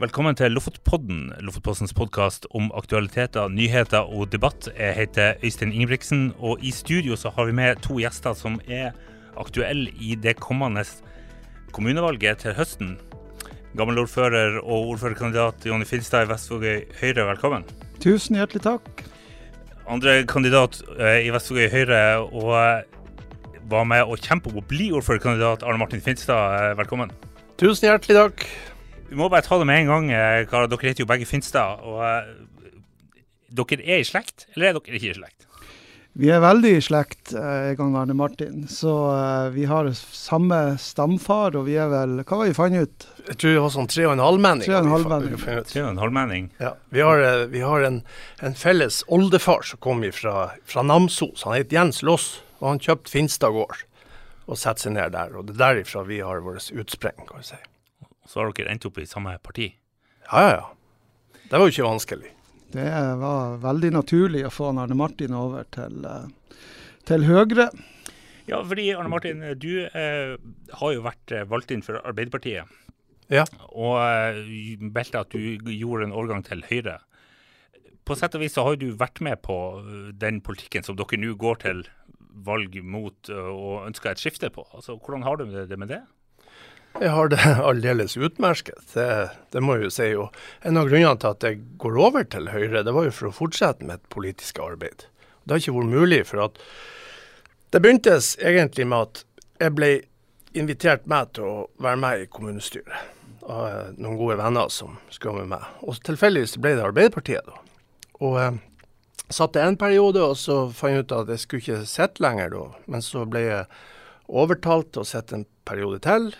Velkommen til Lofotpodden, Lofotpostens podkast om aktualiteter, nyheter og debatt. Jeg heter Øystein Ingebrigtsen, og i studio så har vi med to gjester som er aktuelle i det kommende kommunevalget til høsten. Gammelordfører og ordførerkandidat Jonny Finstad i Vestvågøy Høyre, velkommen. Tusen hjertelig takk. Andre kandidat eh, i Vestvågøy Høyre og eh, var med å kjempe om å bli ordførerkandidat, Arne Martin Finstad, eh, velkommen. Tusen hjertelig takk. Vi må bare ta det med en gang. Kara, karer. Dere heter jo begge Finstad. og uh, Dere er i slekt, eller er dere ikke i slekt? Vi er veldig i slekt, eh, Egan Arne Martin. Så eh, vi har samme stamfar, og vi er vel Hva var vi fant ut? Jeg tror det var sånn tre og en halv menning. Tre og en vi halv menning. vi fant er en halvmenning. Ja, vi har, eh, vi har en, en felles oldefar som kom fra, fra Namsos. Han het Jens Loss, og han kjøpte Finstad gård og satte seg ned der. Og det er derifra vi har vårt utspring, kan vi si. Så har dere endt opp i samme parti. Ja, ja, ja. Det var jo ikke vanskelig. Det var veldig naturlig å få Arne Martin over til, eh, til Høyre. Ja, fordi Arne Martin, du eh, har jo vært eh, valgt inn for Arbeiderpartiet. Ja. Og eh, meldte at du gjorde en årgang til Høyre. På sett og vis så har du vært med på eh, den politikken som dere nå går til valg mot og ønsker et skifte på. Altså, Hvordan har du det med det? Jeg har det aldeles utmerket, det, det må jeg jo si. Og en av grunnene til at jeg går over til Høyre, det var jo for å fortsette med et politisk arbeid. Det har ikke vært mulig, for at det begynte egentlig med at jeg ble invitert med til å være med i kommunestyret av eh, noen gode venner som skulle være med. Og tilfeldigvis ble det Arbeiderpartiet, da. Og eh, satt det en periode, og så fant jeg ut at jeg skulle ikke sitte lenger da. Men så ble jeg overtalt til å sitte en periode til.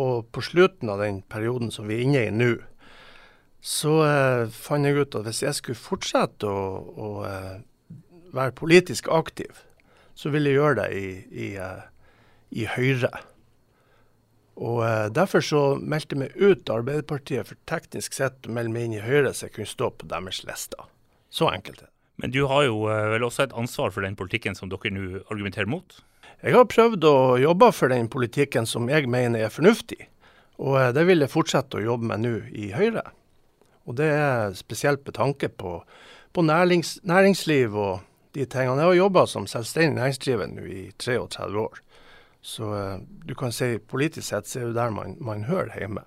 Og på slutten av den perioden som vi er inne i nå, så eh, fant jeg ut at hvis jeg skulle fortsette å, å eh, være politisk aktiv, så ville jeg gjøre det i, i, eh, i Høyre. Og eh, Derfor så meldte jeg meg ut Arbeiderpartiet for teknisk sett å melde meg inn i Høyre, så jeg kunne stå på deres lister. Så enkelt er det. Men du har jo eh, vel også et ansvar for den politikken som dere nå argumenterer mot? Jeg har prøvd å jobbe for den politikken som jeg mener er fornuftig. Og eh, det vil jeg fortsette å jobbe med nå i Høyre. Og det er spesielt med tanke på, på nærings, næringsliv og de tingene. Jeg har jobba som selvstendig næringsdrivende i 33 år. Så eh, du kan si politisk sett så er det der man, man hører hjemme.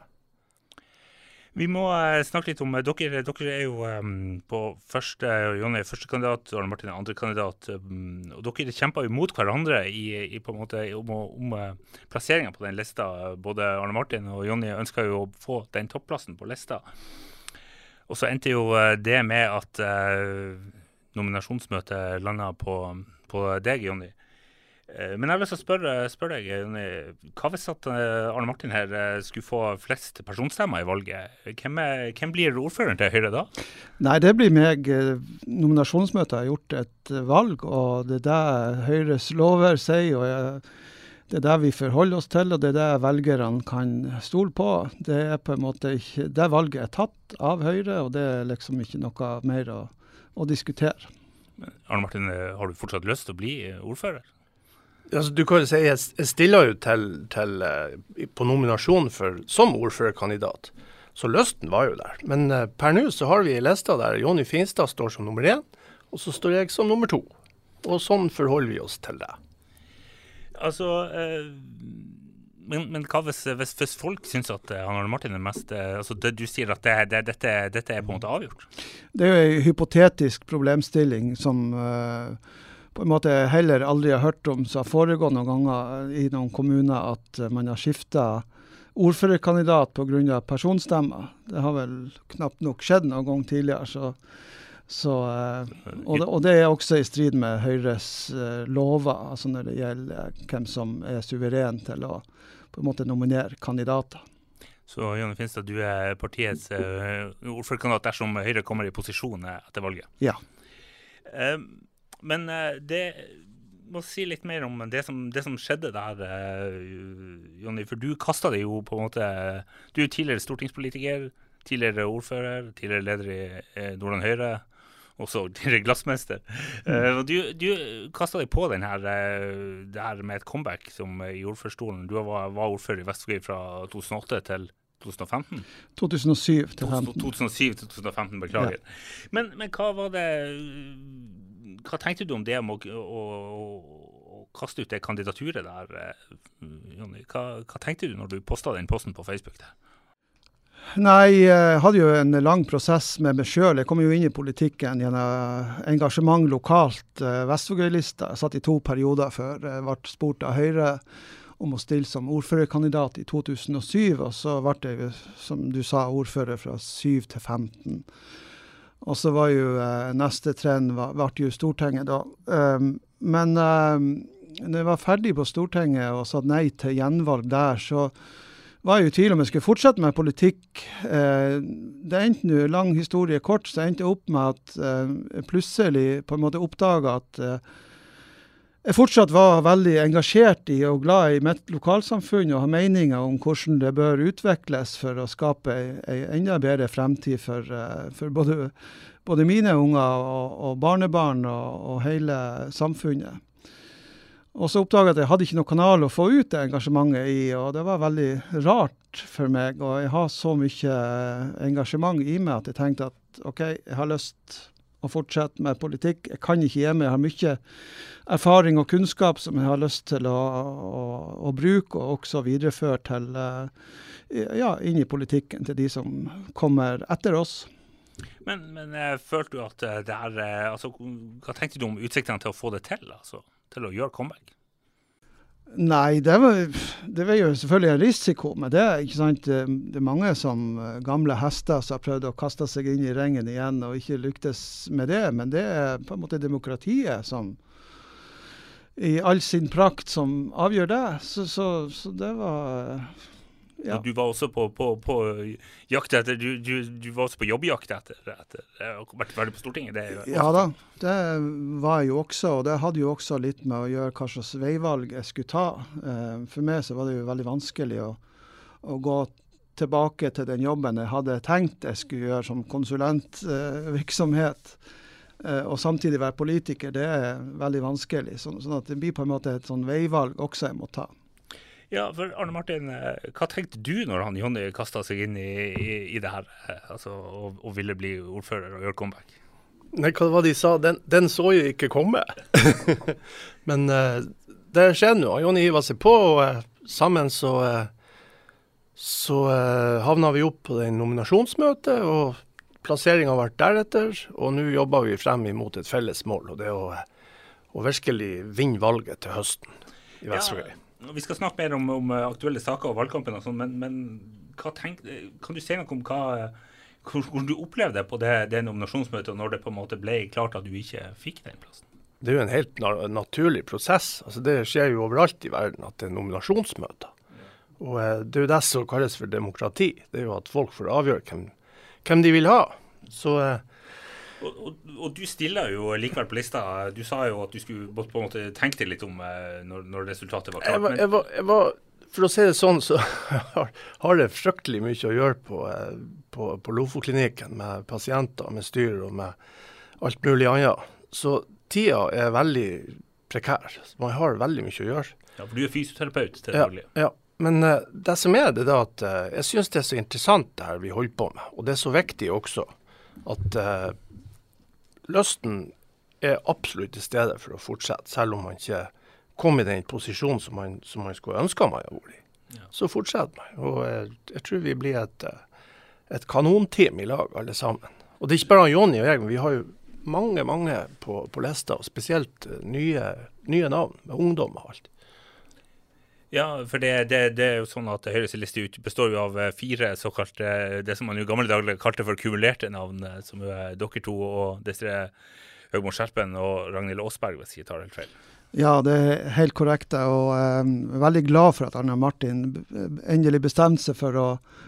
Vi må eh, snakke litt om eh, dere. Dere er jo um, på første Jonny er førstekandidat, Arne Martin er andrekandidat. Um, og dere kjemper jo mot hverandre i, i på en måte om, om uh, plasseringa på den lista. Både Arne Martin og Jonny ønsker jo å få den topplassen på lista. Og så endte jo eh, det med at uh, nominasjonsmøtet landa på, på deg, Jonny. Eh, Men jeg har lyst til å spørre, spørre deg, Jonny. Hva hvis at eh, Arne Martin her eh, skulle få flest personstemmer i valget? Hvem, er, hvem blir ordføreren til Høyre da? Nei, det blir meg. Nominasjonsmøtet har gjort et valg, og det er det Høyres lover sier. og det er det vi forholder oss til, og det er det velgerne kan stole på. Det er på en måte ikke, det valget er tatt av Høyre, og det er liksom ikke noe mer å, å diskutere. Arne Martin, har du fortsatt lyst til å bli ordfører? Altså, du kan jo si Jeg jeg stiller jo til, til, eh, på nominasjon for, som ordførerkandidat. Så lysten var jo der. Men eh, per nå så har vi ei liste der Jonny Finstad står som nummer én, og så står jeg som nummer to. Og sånn forholder vi oss til det. Altså eh, men, men hva hvis, hvis, hvis folk syns at eh, han Arne Martin er mest eh, altså det, Du sier at det, det, dette, dette er på en måte avgjort? Det er jo en hypotetisk problemstilling som eh, på en måte heller aldri har hørt om, som har foregått noen ganger i noen kommuner, at eh, man har skifta ordførerkandidat pga. personstemmer. Det har vel knapt nok skjedd noen gang tidligere. så så, eh, og, det, og det er også i strid med Høyres eh, lover, altså når det gjelder eh, hvem som er suveren til å på en måte nominere kandidater. Så Jonny Finstad, du er partiets eh, ordførerkandidat dersom Høyre kommer i posisjon eh, etter valget? Ja. Eh, men eh, det må si litt mer om det som, det som skjedde der, eh, Jonny. For du kasta det jo på en måte Du er tidligere stortingspolitiker, tidligere ordfører, tidligere leder i eh, Nordland Høyre. Også tidligere glassmester. Mm. du du kasta deg på den her, det her med et comeback som i ordførerstolen. Du var, var ordfører i Vestvågøy fra 2008 til 2015? 2007 til 2015. 2007 til 2015, beklager. Ja. Men, men, hva var det Hva tenkte du om det med å, å, å, kaste ut det kandidaturet der, eh, Jonny? Hva, hva, tenkte du når du posta den posten på Facebook? der? Nei, jeg hadde jo en lang prosess med meg sjøl. Jeg kom jo inn i politikken gjennom engasjement lokalt. Eh, Vestvågøy-lista satt i to perioder før jeg ble spurt av Høyre om å stille som ordførerkandidat i 2007. Og så ble jeg, som du sa, ordfører fra 7 til 15. Og så var jo eh, neste trend ble jo Stortinget da. Um, men um, når jeg var ferdig på Stortinget og sa nei til gjenvalg der, så var jeg i tvil om jeg skulle fortsette med politikk. Eh, det endte nå, lang historie kort, så endte jeg opp med at eh, plutselig på en måte oppdaga at eh, jeg fortsatt var veldig engasjert i og glad i mitt lokalsamfunn og har meninger om hvordan det bør utvikles for å skape ei enda bedre fremtid for, for både, både, mine unger og, og barnebarn og, og hele samfunnet. Og så oppdaga jeg at jeg hadde ikke noen kanal å få ut det engasjementet i, og det var veldig rart for meg. Og jeg har så mye engasjement i meg at jeg tenkte at OK, jeg har lyst å fortsette med politikk. Jeg kan ikke meg. Jeg har mye erfaring og kunnskap som jeg har lyst til å, å, å bruke, og også videreføre til eh, ja, inn i politikken til de som kommer etter oss. Men, men jeg følte du at det er altså, Hva tenkte du om utsiktene til å få det til? altså? til å gjøre comeback? Nei, det, var, det var jo selvfølgelig en risiko med det. ikke sant? Det er mange som eh, gamle hester som har prøvd å kaste seg inn i ringen igjen og ikke lyktes med det. Men det er på en måte demokratiet som i all sin prakt som avgjør det. Så, så, så det var ja. Du var også på, på, på jakt etter du, du, du, var også på jobbjakt etter, etter å vært ferdig på Stortinget? Det ja da, det var jeg jo også. Og det hadde jo også litt med å gjøre hva slags veivalg jeg skulle ta. Eh, for meg så var det jo veldig vanskelig å, å gå tilbake til den jobben jeg hadde tenkt jeg skulle gjøre som konsulentvirksomhet. Eh, og samtidig være politiker, det er veldig vanskelig. Så, sånn at det blir på en måte et sånn veivalg også jeg må ta. Ja, for Arne Martin, eh, hva tenkte du når han Jonny kasta seg inn i, i, i det her, eh, altså, og, og, ville bli ordfører og gjøre comeback? Nei, hva var det de sa? Den, den så jo ikke komme. Men uh, det skjer nå. Jonny hiva seg på, og uh, sammen så, uh, så uh, havna vi opp på det nominasjonsmøtet. og Plasseringa ble deretter, og nå jobber vi frem imot et felles mål. og Det er å, å virkelig vinne valget til høsten i Vestvågøy. Ja. Vi skal snakke mer om, om aktuelle saker og valgkampen, og sånt, men, men tenk, kan du si noe om hva, hvordan du opplevde det på det, det nominasjonsmøtet, og når det på en måte ble klart at du ikke fikk den plassen? Det er jo en helt naturlig prosess. Altså, det skjer jo overalt i verden at det er nominasjonsmøter. Og eh, Det er jo det som kalles for demokrati. Det er jo at folk får avgjøre hvem, hvem de vil ha. Så eh, og, og, og, du stiller jo likevel på lista. Du sa jo at du skulle på en måte tenke deg litt om eh, når, når, resultatet var klart. Jeg var, jeg var, jeg var, for å si det sånn, så har det fryktelig mye å gjøre på, eh, på, på Lofoklinikken med pasienter, med styr og med alt mulig annet. Så tida er veldig prekær. Man har veldig mye å gjøre. Ja, For du er fysioterapeut til daglig? Ja, ja. Men uh, det som er det, da at uh, jeg syns det er så interessant det her vi holder på med. Og det er så viktig også at uh, lysten er absolutt til stede for å fortsette, selv om man ikke kom i den posisjonen som man, som man skulle ønske man hadde vært i. Ja. Så fortsetter man. Og jeg, jeg, tror vi blir et, et kanonteam i lag, alle sammen. Og det er ikke bare Jonny og jeg, men vi har jo mange mange på, på lista, og spesielt nye, nye navn med ungdom og alt. Ja, for det, det, det, er jo sånn at Høyres liste består jo av eh, fire såkalte Det som man i gamle dager kalte for kumulerte navn, som som er dere to og Destre Høgmo Skjerpen og Ragnhild Aasberg, hvis jeg ikke tar helt feil. Ja, det er helt korrekt. Og jeg er veldig glad for at Arne Martin endelig bestemte seg for å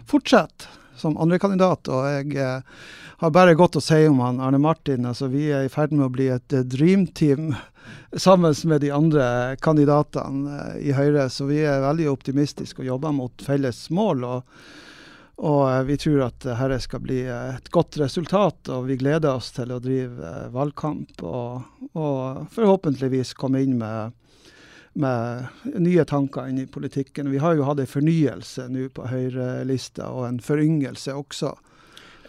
fortsette som andrekandidat. Og jeg eh, har bare godt å si om han Arne Martin. Altså, vi er i ferd med å bli et dream team sammen med de andre kandidatene eh, i Høyre. Så vi er veldig optimistiske og jobber mot felles mål. og, og eh, vi tror at dette skal bli et godt resultat, og vi gleder oss til å drive eh, valgkamp. Og, og forhåpentligvis komme inn med med nye tanker inn i politikken. Vi har jo hatt en fornyelse nå på Høyre-lista, og en foryngelse også.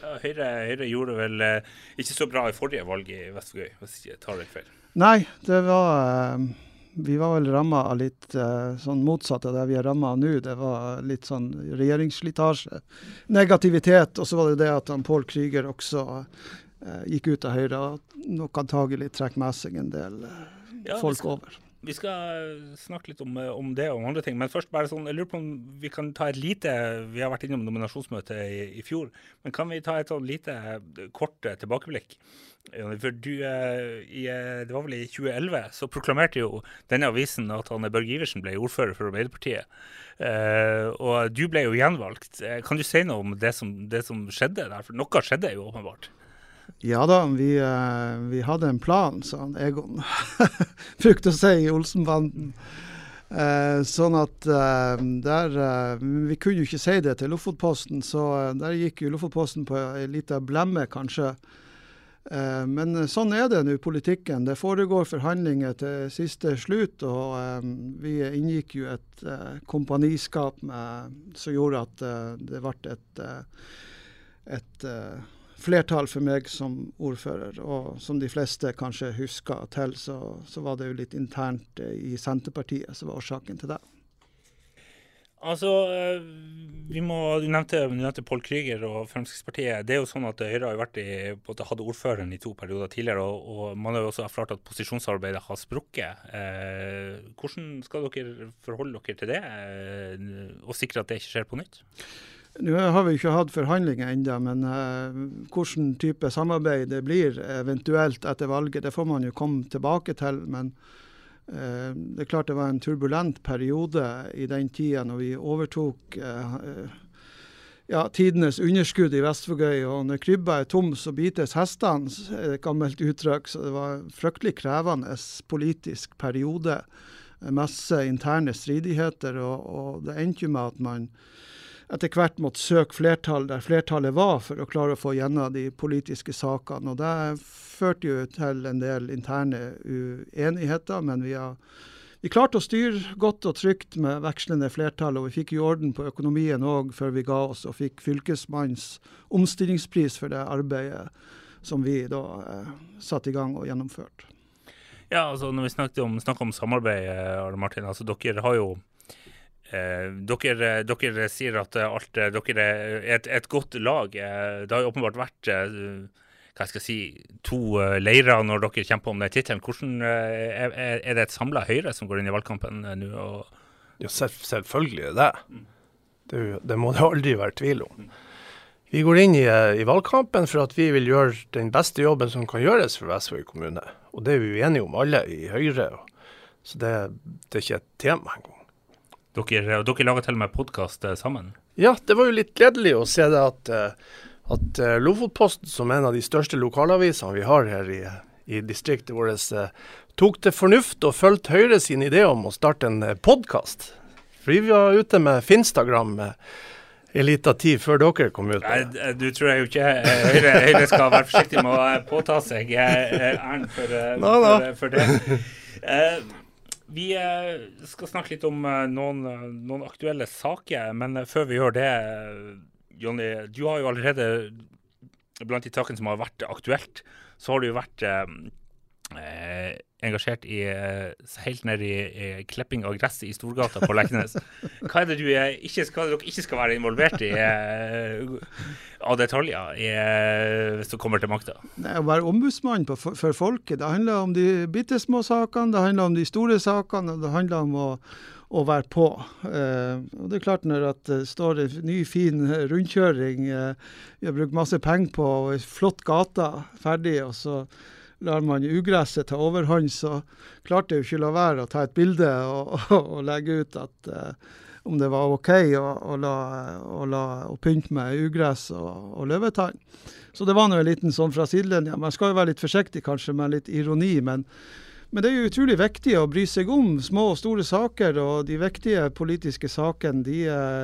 Høyre, Høyre, gjorde vel eh, ikke så bra i forrige valg i Vestvågøy, hvis jeg tar det feil? Nei, det var eh, Vi var vel ramma av litt eh, sånn motsatt av det vi er ramma av nå. Det var litt sånn regjeringsslitasje, negativitet. Og så var det det at han Pål Krüger også eh, gikk ut av Høyre, og nok antagelig trekker med seg en del Ja, folk over. Vi skal snakke litt om, eh, om det og andre ting, men først bare sånn, jeg lurer på om vi kan ta et lite Vi har vært innom nominasjonsmøtet i, i fjor, men kan vi ta et sånn lite eh, kort eh, tilbakeblikk? For du, eh, i, eh, det var vel i 2011, så proklamerte jo denne avisen at han Børge Iversen ble ordfører for Arbeiderpartiet. Eh, og du ble jo gjenvalgt. Eh, Kan du si noe om det som, det som skjedde der? For noe skjedde jo åpenbart. Ja da, vi, eh, vi hadde en plan, sa han Egon. Brukte å si i Olsenbanden. Eh, sånn at eh, der eh, Vi kunne jo ikke si det til Lofotposten, så eh, der gikk jo Lofotposten på ei lita blemme, kanskje. Eh, men sånn er det nå i politikken. Det foregår forhandlinger til siste slutt. Og vi inngikk jo et kompaniskap med, som gjorde at det ble et, et flertall for meg som ordfører. Og som de fleste kanskje husker til, så, så var det jo litt internt eh, i Senterpartiet som var årsaken til det. Altså, eh, vi må, Du nevnte, nevnte Pål Krüger og Fremskrittspartiet. Det er jo sånn at Høyre har vært i, hadde ordføreren i to perioder tidligere, og, og man har jo også erfart at posisjonsarbeidet har sprukket. Eh, hvordan skal dere forholde dere til det, eh, og sikre at det ikke skjer på nytt? Nå har vi ikke hatt forhandlinger ennå, men uh, hvilken type samarbeid det blir eventuelt etter valget, det får man jo komme tilbake til. Men uh, det er klart det var en turbulent periode i den tida når vi overtok uh, eh, ja, tidenes underskudd i Vestfogøy. Og når krybba er tom, så bites hestene, er et gammelt uttrykk. Så det var en fryktelig krevende politisk periode. Masse interne stridigheter, og, og det endte jo med at man etter hvert måtte søke flertall der flertallet var, for å klare å få gjennom de politiske sakene. Og Det førte jo til en del interne uenigheter, men vi har vi klarte å styre godt og trygt med vekslende flertall, og vi fikk i orden på økonomien òg før vi ga oss, og fikk Fylkesmannens omstillingspris for det arbeidet som vi da eh, satte i gang og gjennomførte. Ja, altså Når vi snakker om, snakker om samarbeid, eh, Arne Martin, altså dere har jo dere, dere, sier at alt, dere er et, et, godt lag. Eh, det har jo åpenbart vært eh, hva skal jeg si, to leirer når dere kjemper om den tittelen. Hvordan er, er, det et samla Høyre som går inn i valgkampen nå? Ja, selv, selvfølgelig er det det. Det må det aldri være tvil om. Vi går inn i, i, valgkampen for at vi vil gjøre den beste jobben som kan gjøres for Vestvåg kommune. Og det er vi enige om alle i Høyre. Så det, det er ikke et tema engang. Dere, dere lager til og med podkast sammen? Ja, det var jo litt gledelig å se det at, at Lofotposten, som en av de største lokalavisene vi har her i, i distriktet vårt, tok til fornuft og fulgte Høyre sin idé om å starte en podkast. Fordi vi var ute med Finstagram en liten tid før dere kom ut. Nei, du tror jeg jo ikke Høyre, Høyre skal være forsiktig med å påta seg æren for, for, for det. Vi skal snakke litt om noen, noen, aktuelle saker, men før vi gjør det, Jonny, du har jo allerede blant de takene som har vært aktuelt, så har du jo vært eh, engasjert i helt ned i, i klipping av gresset i Storgata på Leknes. Hva er det du ikke skal, dere ikke skal være involvert i eh, av detaljer i, hvis du kommer til makta? Å være ombudsmann på, for, for folket, det handler om de bitte små sakene, det handler om de store sakene, og det handler om å, å være på. Eh, og det er klart Når det står en ny, fin rundkjøring, eh, vi har brukt masse penger på og en flott gate ferdig, og så lar man ugresset ta overhånd, så klarte jeg jo ikke la være å ta et bilde og, og, og legge ut at uh, om det var OK å, å, la, å, la, å pynte med ugress og, og løvetann. Så det var nå en liten sånn fra sidelinja. Man skal jo være litt forsiktig kanskje med litt ironi, men, men det er jo utrolig viktig å bry seg om små og store saker. Og de viktige politiske sakene de,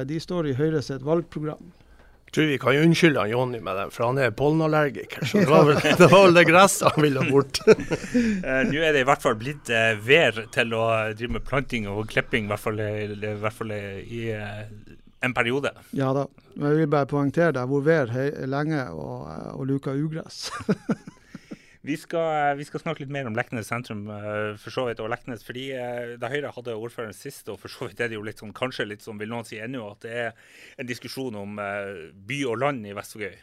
de står i Høyre sitt valgprogram. Tror vi kan unnskylde han Jonny med det, for han er pollenallergiker. Så det var vel det, var vel det gresset han ville bort. uh, Nå er det i hvert fall blitt uh, vær til å drive med planting og klipping, i hvert fall, i, hvert fall i uh, en periode. Ja da. Men jeg vil bare poengtere det. Hvor vær lenge og, og luka ugress. Vi skal, vi skal, snakke litt mer om Leknes sentrum uh, for så vidt, og Leknes. fordi uh, Da Høyre hadde ordføreren sist, og for så vidt er det jo litt sånn, kanskje litt sånn, vil noen si ennå, at det er en diskusjon om uh, by og land i Vestvågøy.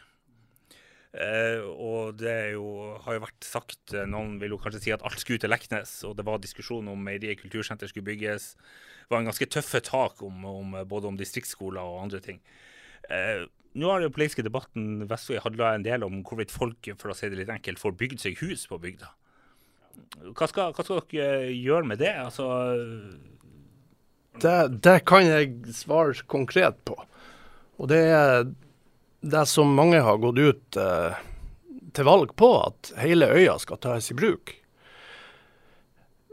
og det jo, har jo vært sagt Noen vil jo kanskje si at alt skulle til Leknes, og det var diskusjon om Meieriet kultursenter skulle bygges. Det var en ganske tøffe tak om, om, både om distriktsskoler og andre ting. Uh, nå har den politiske debatten Vestvåg handla en del om hvorvidt folk for å si det litt enkelt, får bygd seg hus på bygda. Hva skal, hva skal dere gjøre med det? Altså det, det, kan jeg svare konkret på. Og det er det som mange har gått ut eh, til valg på, at hele øya skal tas i bruk.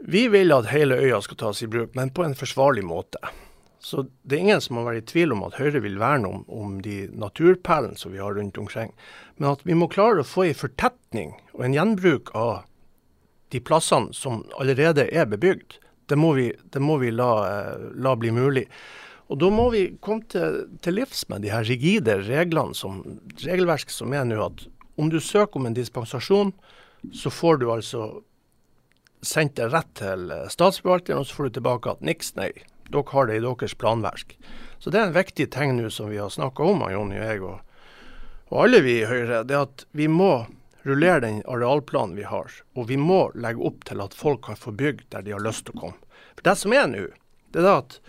Vi vil at hele øya skal tas i bruk, men på en forsvarlig måte. Så det er ingen som har vært i tvil om at Høyre vil verne om, om de naturperlene som vi har rundt omkring. Men at vi må klare å få en fortetning og en gjenbruk av de plassene som allerede er bebygd. Det må vi, det må vi la, la, bli mulig. Og Da må vi komme til, til livs med de her rigide reglene som, regelverk som er nå. At om du søker om en dispensasjon, så får du altså sendt det rett til statsforvalteren, og så får du tilbake at niks, nei dere har det i deres planverk. Så det er en viktig ting nå som vi har snakka om, Jonny og jeg og, og, alle vi i Høyre. Det at vi må rullere den arealplanen vi har. Og vi må legge opp til at folk kan få bygd der de har lyst til å komme. For det som er nå, det er at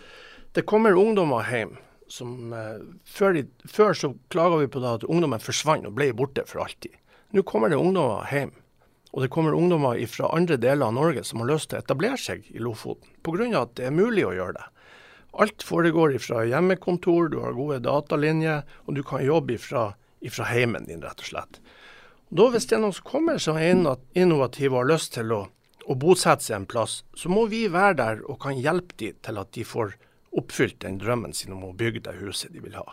det kommer ungdommer hjem som eh, før, de, før, så klaga vi på det at ungdommen forsvant og ble borte for alltid. Nå kommer det ungdommer hjem og det kommer ungdommer fra andre deler av Norge som har lyst til å etablere seg i Lofoten, pga. at det er mulig å gjøre det. Alt foregår ifra hjemmekontor, du har gode datalinjer, og du kan jobbe ifra heimen din, rett og slett. Og da Hvis det er noen som kommer som er innovative og har lyst til å, å bosette seg en plass, så må vi være der og kan hjelpe dem til at de får oppfylt den drømmen sin om å bygge det huset de vil ha.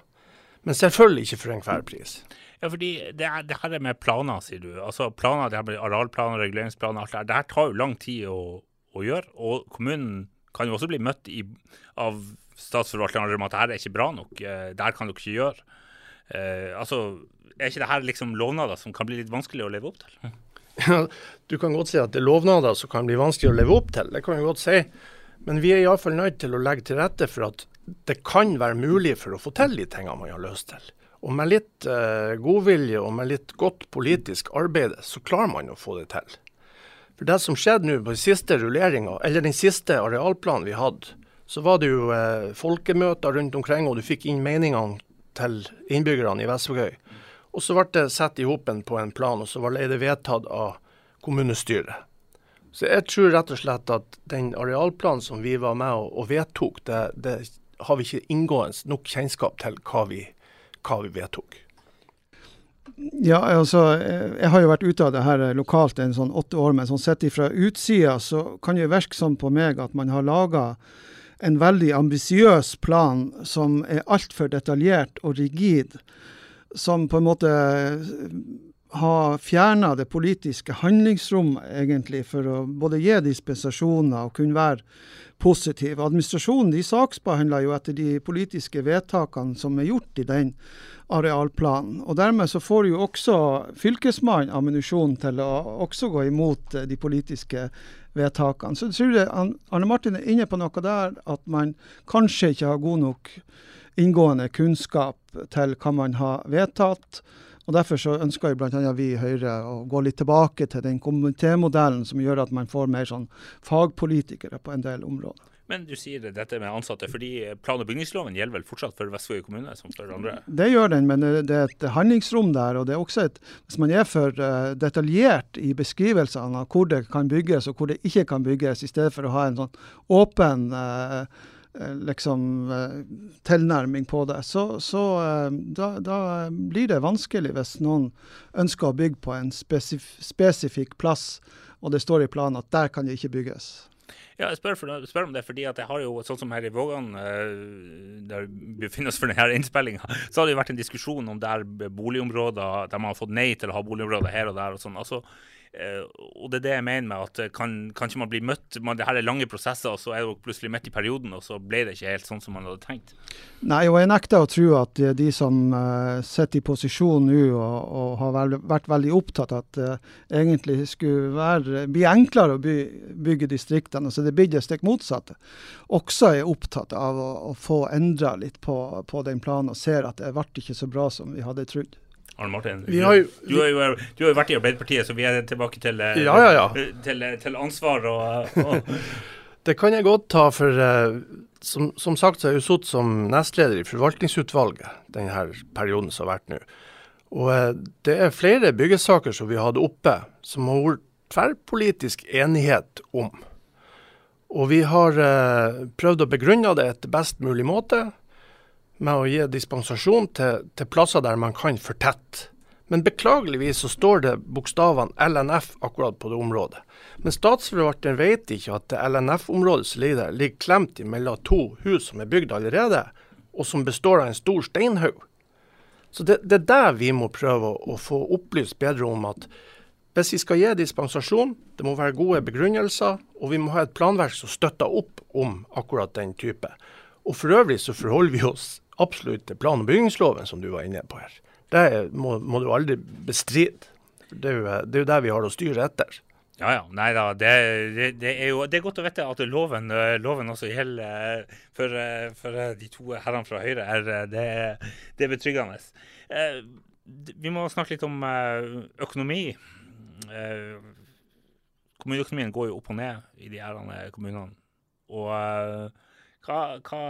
Men selvfølgelig ikke for enhver pris. Ja, fordi det, er, det her er med planer, sier du. Altså planer, det her med Arealplaner, reguleringsplaner, alt det her. Det her tar jo lang tid å, å, gjøre. Og kommunen kan jo også bli møtt i, av statsforvalteren om at det her er ikke bra nok. Eh, det her kan dere ikke gjøre. Eh, altså, er ikke det her liksom lovnader som kan bli litt vanskelig å leve opp til? Du kan godt si at det er lovnader som kan bli vanskelig å leve opp til. Det kan vi godt si. Men vi er iallfall nødt til å legge til rette for at det kan være mulig for å få til de tingene man har lyst til. Og med litt eh, godvilje og med litt godt politisk arbeid, så klarer man å få det til. For det som skjedde nå på den siste rulleringa, eller den siste arealplanen vi hadde, så var det jo eh, folkemøter rundt omkring, og du fikk inn meningene til innbyggerne i Vestvågøy. Og så ble det satt i hopen på en plan, og så ble det vedtatt av kommunestyret. Så jeg tror rett og slett at den arealplanen som vi var med og, vedtok, det, det har vi ikke inngående nok kjennskap til hva vi hva vi vedtok. Ja, altså, Jeg har jo vært ute av det her lokalt en sånn åtte år, men sånn sett fra utsida så kan det virke sånn på meg at man har laga en veldig ambisiøs plan som er altfor detaljert og rigid. Som på en måte har fjerna det politiske handlingsrommet egentlig for å både gi dispensasjoner og kunne være positiv. Administrasjonen de saksbehandler jo etter de politiske vedtakene som er gjort i den arealplanen. Og Dermed så får jo også Fylkesmannen ammunisjon til å også gå imot eh, de politiske vedtakene. Så jeg tror Arne Martin er inne på noe der, at man kanskje ikke har god nok inngående kunnskap til hva man har vedtatt. Og Derfor så ønsker bl.a. vi i Høyre å gå litt tilbake til den komitémodellen som gjør at man får mer sånn fagpolitikere på en del områder. Men du sier dette med ansatte, fordi plan- og bygningsloven gjelder vel fortsatt for Vestvåg kommune som for andre? Det gjør den, men det er et handlingsrom der. og det er også et, Hvis man er for uh, detaljert i beskrivelsene av hvor det kan bygges og hvor det ikke kan bygges, i stedet for å ha en sånn åpen uh, Eh, liksom eh, tilnærming på det, så, så eh, da, da, blir det vanskelig hvis noen ønsker å bygge på en spesif spesifikk plass, og det står i planen at der kan det ikke bygges. Ja, jeg spør, for, spør, om det fordi at jeg har jo, sånn som her i Vågan, eh, der vi befinner oss for denne innspillinga, så har det jo vært en diskusjon om det er boligområder der man har fått nei til å ha boligområder her og der. og sånn. Altså, og det er det jeg mener med at uh, kan, kan ikke man bli møtt man, Det her er lange prosesser, og så er det plutselig midt i perioden, og så ble det ikke helt sånn som man hadde tenkt. Nei, og jeg nekter å tro at uh, de som sitter i posisjon nå og, og, har vel, vært veldig opptatt av at det egentlig skulle være, bli enklere å by, bygge distriktene, så det blir det stikk motsatte, også er opptatt av å, å få endra litt på, på den planen og ser at det ble ikke så bra som vi hadde trodd. Arne Martin, du, har jo, du, har jo, du, har jo, vært i Arbeiderpartiet, så vi er tilbake til, eh, ja, ja, ja. til, til ansvar og, og Det kan jeg godt ta, for som, som, sagt så har jeg jo sittet som nestleder i forvaltningsutvalget denne perioden som har vært nå. Og det er flere byggesaker som vi hadde oppe, som har vært tverrpolitisk enighet om. Og vi har prøvd å begrunne det etter best mulig måte med å gi dispensasjon til, til plasser der man kan fortette. Men beklageligvis så står det bokstavene LNF akkurat på det området. Men statsforvalteren vet ikke at det LNF-området som ligger der, ligger klemt mellom to hus som er bygd allerede, og som består av en stor steinhaug. Så det, det, er der vi må prøve å, å, få opplyst bedre om at hvis vi skal gi dispensasjon, det må være gode begrunnelser, og vi må ha et planverk som støtter opp om akkurat den type. Og for øvrig så forholder vi oss absolutt plan- og bygningsloven, som du var inne på her. Det må, må du aldri bestride. Det er, jo, det er jo der vi har å styre etter. Ja, ja. Nei da. Det, det, det, er jo det er godt å vite at loven, loven også gjelder for, for, de to herrene fra Høyre. Er, det, det er betryggende. Vi må snakke litt om økonomi. Kommuneøkonomien går jo opp og ned i de herrene kommunene. Og hva, hva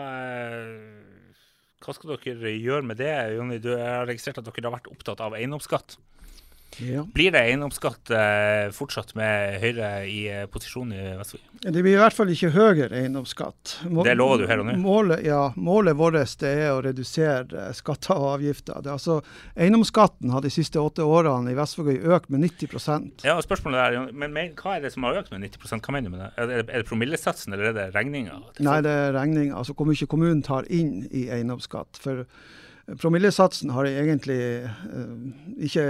hva skal dere gjøre med det? Jonny, du har registrert at dere har vært opptatt av eiendomsskatt. Ja. Blir det eiendomsskatt eh, fortsatt med Høyre i eh, posisjon i Vestfold? Det blir i hvert fall ikke høyere eiendomsskatt. Mål, det lover du her og nå? Målet, ja, målet vårt er å redusere eh, skatter og avgifter. Det, altså, eiendomsskatten har de siste åtte årene i Vestfold økt med 90% Ja, og spørsmålet er, men, men, Hva er det som har økt med 90 Hva mener du med det? Er det, er det promillesatsen eller er det regninga? Nei, det er regninga. Altså hvor mye kommunen tar inn i eiendomsskatt. For Promillesatsen har egentlig uh, ikke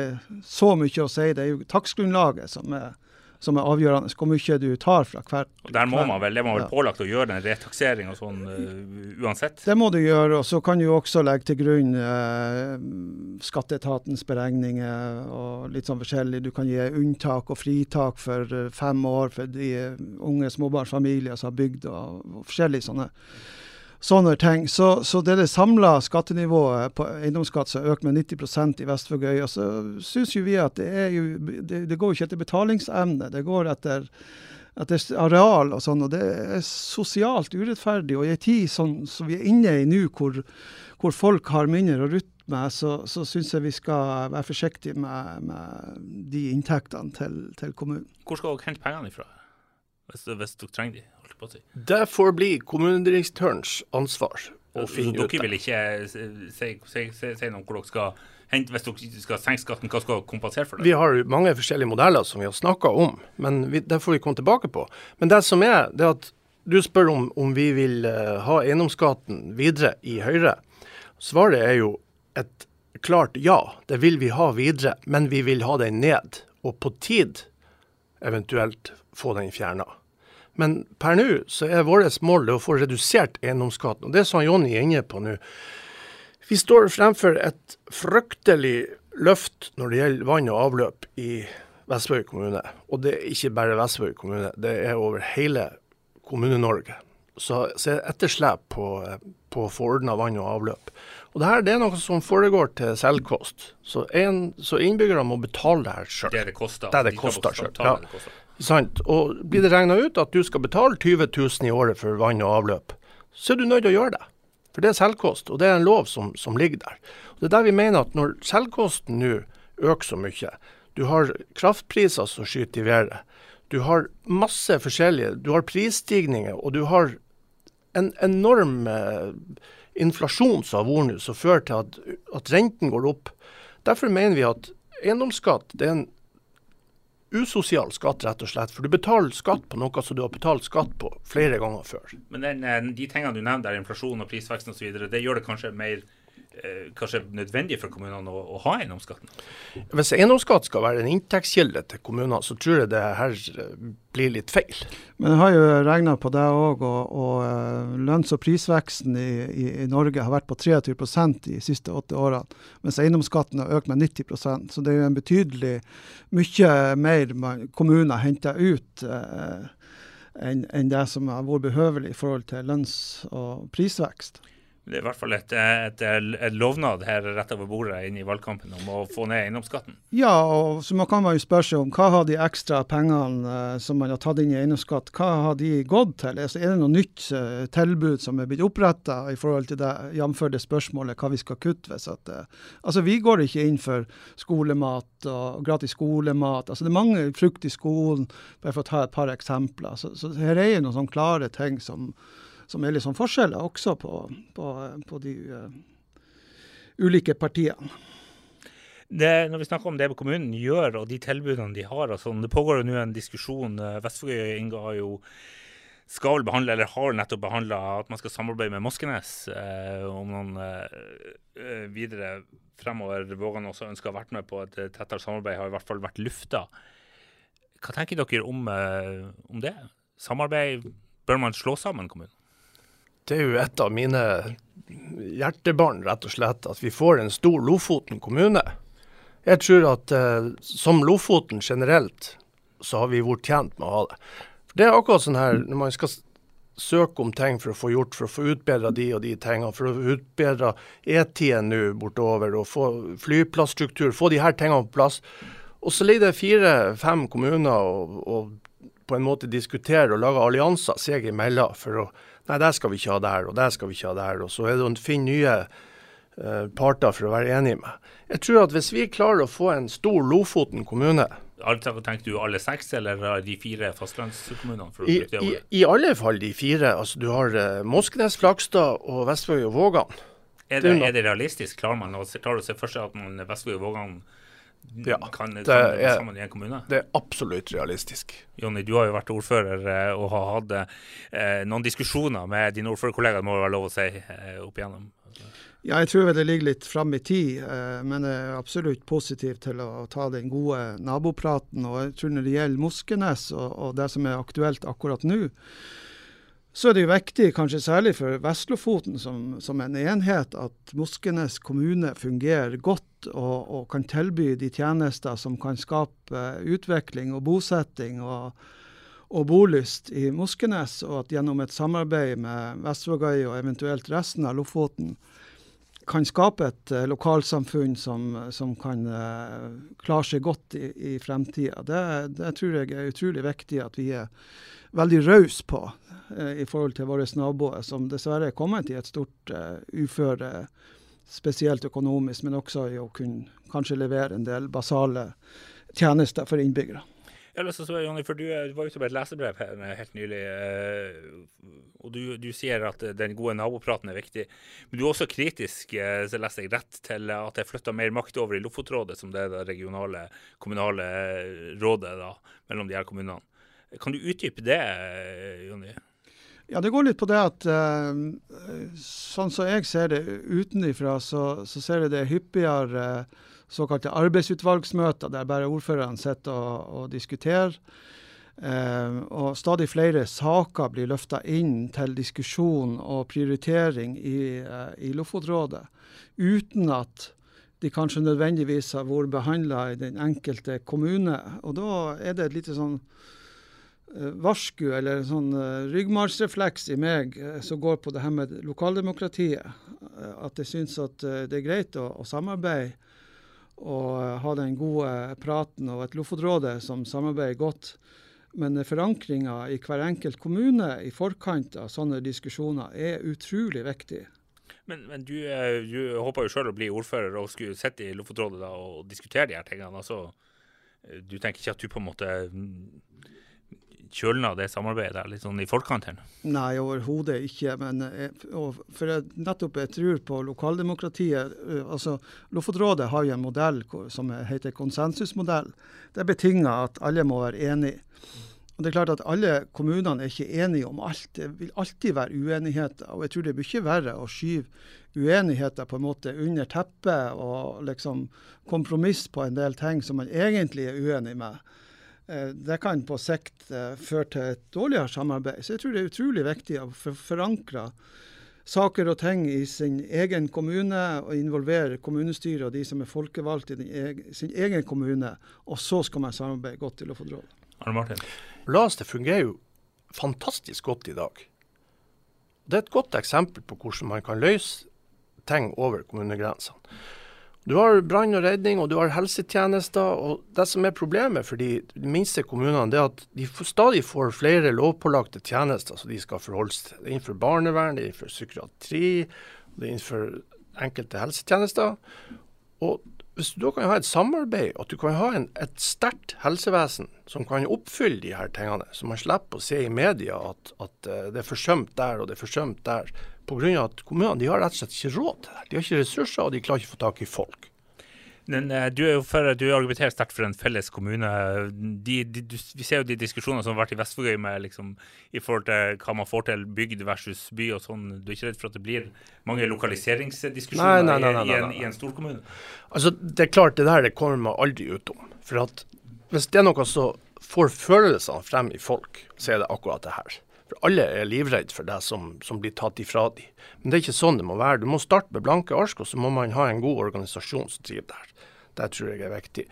så mye å si. Det er jo takstgrunnlaget som er, som er avgjørende, hvor mye du tar fra hvert. Og der må man vel, Det må vel ja. pålagt å gjøre en retaksering og sånn uh, uansett? Det må du gjøre. og Så kan du også legge til grunn uh, skatteetatens beregninger og litt sånn forskjellig. Du kan gi unntak og fritak for fem år for de unge småbarnsfamilier som har bygd og, og forskjellige sånne sånne ting. Så, så det er det samla skattenivået på eiendomsskatt som har økt med 90% i Vestvågøy. Og så syns jo vi at det, jo, det, det går ikke etter betalingsevne, det går etter, etter areal og sånn. Og det er sosialt urettferdig. Og i en tid sånn, som vi er inne i nå, hvor, hvor, folk har mindre å rutte med, så, så syns jeg vi skal være forsiktige med, med de inntektene til, til kommunen. Hvor skal dere hente pengene ifra, hvis, hvis dere trenger de? På å si. Det får bli kommunedirektørens ansvar å finne ut det. Dere vil ikke si, si, si, si noe hvor dere skal hente hvis dere skal senke skatten, hva skal kompensere for det? Vi har mange forskjellige modeller som vi har snakka om, men vi, det får vi komme tilbake på. Men det som er, det er at du spør om, om vi vil uh, ha eiendomsskatten videre i Høyre. Svaret er jo et klart ja. Det vil vi ha videre, men vi vil ha den ned. Og på tid eventuelt få den fjerna. Men per nå så er vårt mål å få redusert eiendomsskatten. Og det som Jonny er inne på nå. Vi står fremfor et fryktelig løft når det gjelder vann og avløp i Vestvåg kommune. Og det er ikke bare Vestvåg kommune, det er over hele Kommune-Norge. Så, så er det etterslep på, på å få ordna vann og avløp. Og det her det er noe som foregår til selvkost. Så, en, så innbyggerne må betale det her sjøl. Det det koster. Det det koster selv. Ja. Sant? Og blir det regna ut at du skal betale 20 000 i året for vann og avløp, så er du nødt til å gjøre det. For det er selvkost, og det er en lov som, som ligger der. Og Det er der vi mener at når selvkosten nå øker så mye, du har kraftpriser som skyter i været, du har masse forskjellige, du har prisstigninger, og du har en enorm eh, inflasjon som har vært nå, som fører til at, at renten går opp. Derfor mener vi at eiendomsskatt er en usosial skatt, rett og slett. For du betaler skatt på noe som du har betalt skatt på flere ganger før. Men den, eh, de tingene du nevner, inflasjon og prisvekst osv., det gjør det kanskje mer kanskje nødvendig for kommunene å, å ha eiendomsskatten? Hvis eiendomsskatt skal være en inntektskilde til kommunene, så tror jeg det her eh, blir litt feil. Men jeg har jo regna på det òg, og, og uh, lønns- og prisveksten i, i, i, Norge har vært på 23% de siste åtte årene, mens eiendomsskatten har økt med 90% Så det er jo en betydelig mye mer man, kommuner henter ut Eh, enn en det som har vært behøvelig i forhold til lønns- og prisvekst. Det er i hvert fall et, et, et lovnad her rett over bordet inn i valgkampen om å få ned eiendomsskatten. Ja, og så man kan man jo spørre seg om hva har de ekstra pengene uh, som man har tatt inn i eiendomsskatt, hva har de gått til? Altså, er det noe nytt uh, tilbud som er blitt oppretta i forhold til det, jf. det spørsmålet hva vi skal kutte? Hvis at, uh, altså, vi går ikke inn for skolemat og gratis skolemat. Altså, det er mange frukt i skolen, bare for å ta et par eksempler. Så, så her er jo noen sånne klare ting som som er litt sånn forskjeller også på, på, på de uh, ulike partiene. Det, når vi snakker om det kommunen gjør og de tilbudene de har, altså, det pågår jo nå en diskusjon. Vestfold Inga har jo skal vel behandle, eller har nettopp behandla at man skal samarbeide med Moskenes eh, om noen eh, videre fremover. Vågan også ønsker å ha vært med på et tettere samarbeid, har i hvert fall vært lufta. Hva tenker dere om, eh, om det? Samarbeid, bør man slå sammen kommunen? Det er jo et av mine hjertebarn, rett og slett, at vi får en stor Lofoten kommune. Jeg tror at eh, som Lofoten generelt, så har vi vært tjent med å ha det. For Det er akkurat sånn her når man skal søke om ting for å få gjort, for å få utbedra de og de tingene, for å utbedre E10 nå bortover og få flyplassstruktur, få de her tingene på plass. Og så ligger det fire-fem kommuner og, og, på en måte diskuterer og lager allianser seg imellom for å Nei, det skal vi ikke ha der, og det skal vi ikke ha der. Og så er det å finne nye uh, parter for å være enig med. Jeg tror at hvis vi klarer å få en stor Lofoten kommune Tenker du alle seks, eller de fire fastlandskommunene? I, i, I, alle fall de fire. Altså, du har uh, Moskenes, Flakstad og Vestvøy og Vågan. Er det, er det, realistisk? Klarer man å, se for seg at Vestvøy og Vågan ja, kan det er, sammen i en kommune? Det er absolutt realistisk. Jonny, du har jo vært ordfører eh, og har hatt eh, noen diskusjoner med dine ordførerkollegaer, må det være lov å si, eh, opp igjennom? Ja, jeg tror det ligger litt fram i tid, eh, men jeg er absolutt positiv til å ta den gode nabopraten. Og jeg tror når det gjelder Moskenes og, og det som er aktuelt akkurat nå, så er det jo viktig, kanskje særlig for Vestlofoten som, som en enhet, at Moskenes kommune fungerer godt og, og, kan tilby de tjenester som kan skape utvikling og bosetting og, og bolyst i Moskenes, og at gjennom et samarbeid med Vestvågøy og eventuelt resten av Lofoten kan skape et uh, lokalsamfunn som, som kan uh, klare seg godt i, i fremtida. Det, det tror jeg er utrolig viktig at vi er veldig rause på eh, i forhold til våre naboer, som dessverre er kommet i et stort uh, uføre, spesielt økonomisk, men også i å kunne kanskje levere en del basale tjenester for innbyggere. Jeg har lyst å spørre, Jonny, for du, du, var ute med et lesebrev her helt nylig. og du, du, sier at den gode nabopraten er viktig. Men du er også kritisk, så leser jeg rett, til at det er flytta mer makt over i Lofotrådet, som det er det regionale kommunale rådet da, mellom de her kommunene. Kan du utdype det, Jonny? Ja, Det går litt på det at uh, sånn som jeg ser det utenifra, så, så ser jeg det hyppigere uh, såkalte arbeidsutvalgsmøter der bare ordførerne sitter og, og diskuterer. Uh, og stadig flere saker blir løfta inn til diskusjon og prioritering i, i Lofotrådet, uten at de kanskje nødvendigvis har vært behandla i den enkelte kommune. Og da er det et lite sånn varsku eller en sånn uh, ryggmargsrefleks i meg uh, som går på det her med lokaldemokratiet. At jeg syns at det er greit å, å samarbeide og ha den gode praten og et Lofotrådet som samarbeider godt. Men forankringa i hver enkelt kommune i forkant av sånne diskusjoner er utrolig viktig. Men, men du, du håper jo sjøl å bli ordfører og skulle sitte i Lofotrådet og diskutere de her tingene. altså du tenker ikke at du på en måte kjølna det samarbeidet der, litt sånn i forkant her? Nei, overhodet ikke. Men jeg, for jeg, nettopp jeg tror på lokaldemokratiet. altså Lofotrådet har jo en modell som heter konsensusmodell. Det betinger at alle må være enige. Og det er klart at Alle kommunene er ikke enige om alt. Det vil alltid være uenigheter. og Jeg tror det er mye verre å skyve uenigheter på en måte under teppet og liksom kompromiss på en del ting som man egentlig er uenig med. Eh, det kan på sikt eh, føre til et dårligere samarbeid. Så jeg tror det er utrolig viktig å forankre saker og ting i sin egen kommune, og involvere kommunestyret og de som er folkevalgte i sin egen kommune. Og så skal man samarbeide godt til å få råd. Arne Martin? LAS det fungerer jo fantastisk godt i dag. Det er et godt eksempel på hvordan man kan løse ting over kommunegrensene. Du har brann og redning, og du har helsetjenester. og Det som er problemet for de minste kommunene, det er at de stadig får flere lovpålagte tjenester som de skal forholde seg til. Det er innenfor barnevern, det er innenfor psykiatri, det er innenfor enkelte helsetjenester. Og hvis du da kan ha et samarbeid, at du kan ha en, et sterkt helsevesen som kan oppfylle de her tingene, så man slipper å se i media at, at eh, det er forsømt der og det er forsømt der, pga. at kommunene de har rett og slett ikke råd til det. De har ikke ressurser, og de klarer ikke å få tak i folk. Men uh, du er jo for, du argumenterer sterkt for en felles kommune. De, de, du, vi ser jo de diskusjonene som har vært i Vestvågøy med liksom, i forhold til hva man får til bygd versus by og sånn. Du er ikke redd for at det blir mange lokaliseringsdiskusjoner nei, nei, nei, i, en, i en storkommune? Altså, det er klart, det der det kommer man aldri utom. For at hvis det er noe som får følelsene frem i folk, så er det akkurat det her. For alle er livredde for det som, som, blir tatt ifra dem. Men det er ikke sånn det må være. Du må starte med blanke ark, og så må man ha en god organisasjon som driver der. Det tror jeg er viktig.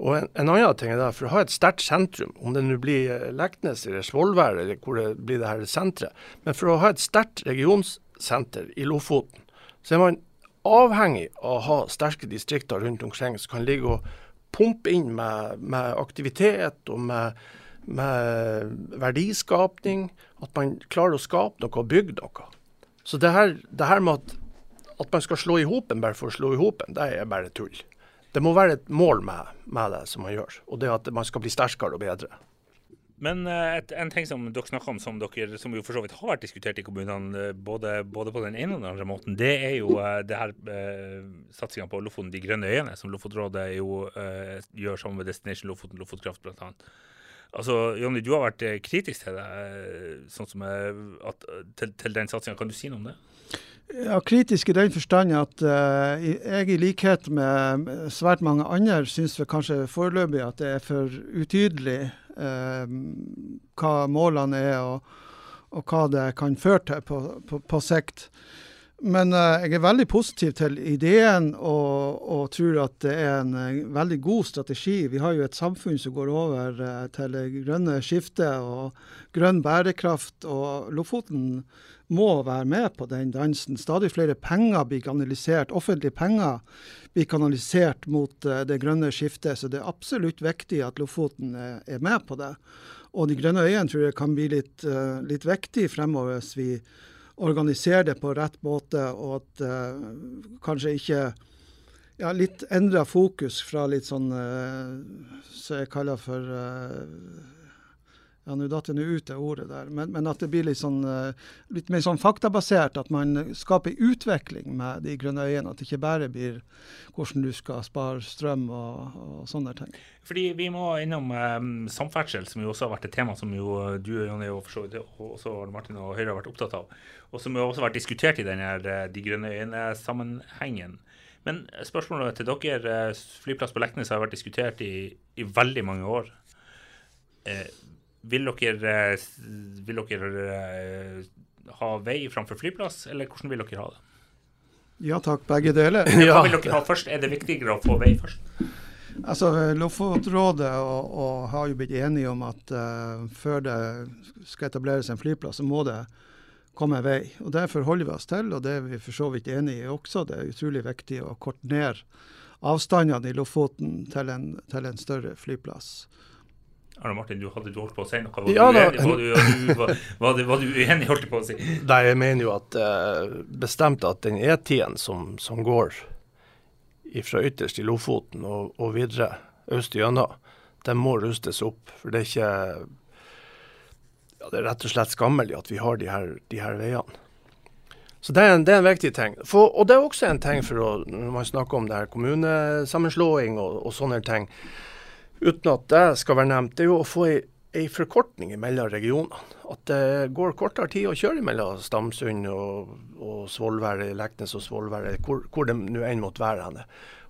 Og en, en, annen ting er det, For å ha et sterkt sentrum, om det nå blir eh, Leknes eller Svolvær eller hvor det blir det her senteret, men for å ha et sterkt regionsenter i Lofoten, så er man avhengig av å ha sterke distrikter rundt omkring som kan ligge og pumpe inn med, med aktivitet og med med verdiskapning. At man klarer å skape noe og bygge noe. Så det her, det her med at, at, man skal slå i hopen bare for å slå i hopen, det er bare tull. Det må være et mål med, med, det som man gjør, og det at man skal bli sterkere og bedre. Men eh, et, en ting som dere snakker om, som, dere, som jo for så vidt har vært diskutert i kommunene, eh, både, både, på den ene og den andre måten, det er jo uh, det her eh, satsinga på Lofoten, de grønne øyene, som Lofotrådet jo eh, gjør sammen med Destination Lofoten, Lofotkraft bl.a. Altså, Jonny, du har vært eh, kritisk til det, eh, sånn som at, til, til, den satsinga. Kan du si noe om det? Ja, Kritisk i den forstand at uh, jeg i likhet med svært mange andre syns kanskje foreløpig at det er for utydelig uh, hva målene er og, og, hva det kan føre til på, på, på sikt. Men uh, jeg er veldig positiv til ideen og, og, tror at det er en uh, veldig god strategi. Vi har jo et samfunn som går over uh, til det grønne skiftet og grønn bærekraft. Og Lofoten må være med på den dansen. Stadig flere penger blir kanalisert, offentlige penger blir kanalisert mot det grønne skiftet. Så det er absolutt viktig at Lofoten er med på det. Og de grønne øyene tror jeg kan bli litt, litt viktig fremover hvis vi organisere det på rett måte, og at uh, kanskje ikke ja, litt endra fokus fra litt sånn uh, som jeg kaller for uh, ja, nå datt jeg ut det ordet der, men, men, at det blir litt, sånn, litt mer sånn faktabasert. At man skaper utvikling med de grønne øyene. At det ikke bare blir hvordan du skal spare strøm og, og sånne ting. Fordi Vi må innom um, samferdsel, som jo også har vært et tema som jo du Jonny, og også Martin og Høyre har vært opptatt av. Og som jo også har vært diskutert i denne De grønne øyene-sammenhengen. Men spørsmålet til dere, flyplass på Leknes har vært diskutert i, i veldig mange år. Eh, vil dere, eh, vil dere eh, ha vei framfor flyplass, eller hvordan vil dere ha det? Ja takk, begge deler. Hva vil dere ha først? Er det viktigere å få vei først? Altså, Lofotrådet og, og har jo blitt enige om at uh, før det skal etableres en flyplass, så må det komme vei. Og Det forholder vi oss til, og det er vi for så vidt enig i også. Det er utrolig viktig å korte ned avstandene i Lofoten til en, til en større flyplass. Arne Martin, du hadde du holdt på å si noe? Var, ja, du, uenig, var, du, var, var, du, var, du, uenig, holdt du på å si? Nei, jeg mener jo at uh, bestemt at den E10-en som, som, går fra ytterst i Lofoten og, og videre øst gjennom, den må rustes opp. For det er ikke ja, det er rett og slett skammelig at vi har de her, de her veiene. Så det er, en, det er en viktig ting. For, og det er også en ting for å, når man snakker om det her kommunesammenslåing og, og sånne ting, uten at det skal være nevnt, det er jo å få ei, forkortning mellom regionene. At det går kortere tid å kjøre mellom Stamsund og, og Svolvær, Leknes og Svolvær, hvor, hvor det nå enn måtte være. henne.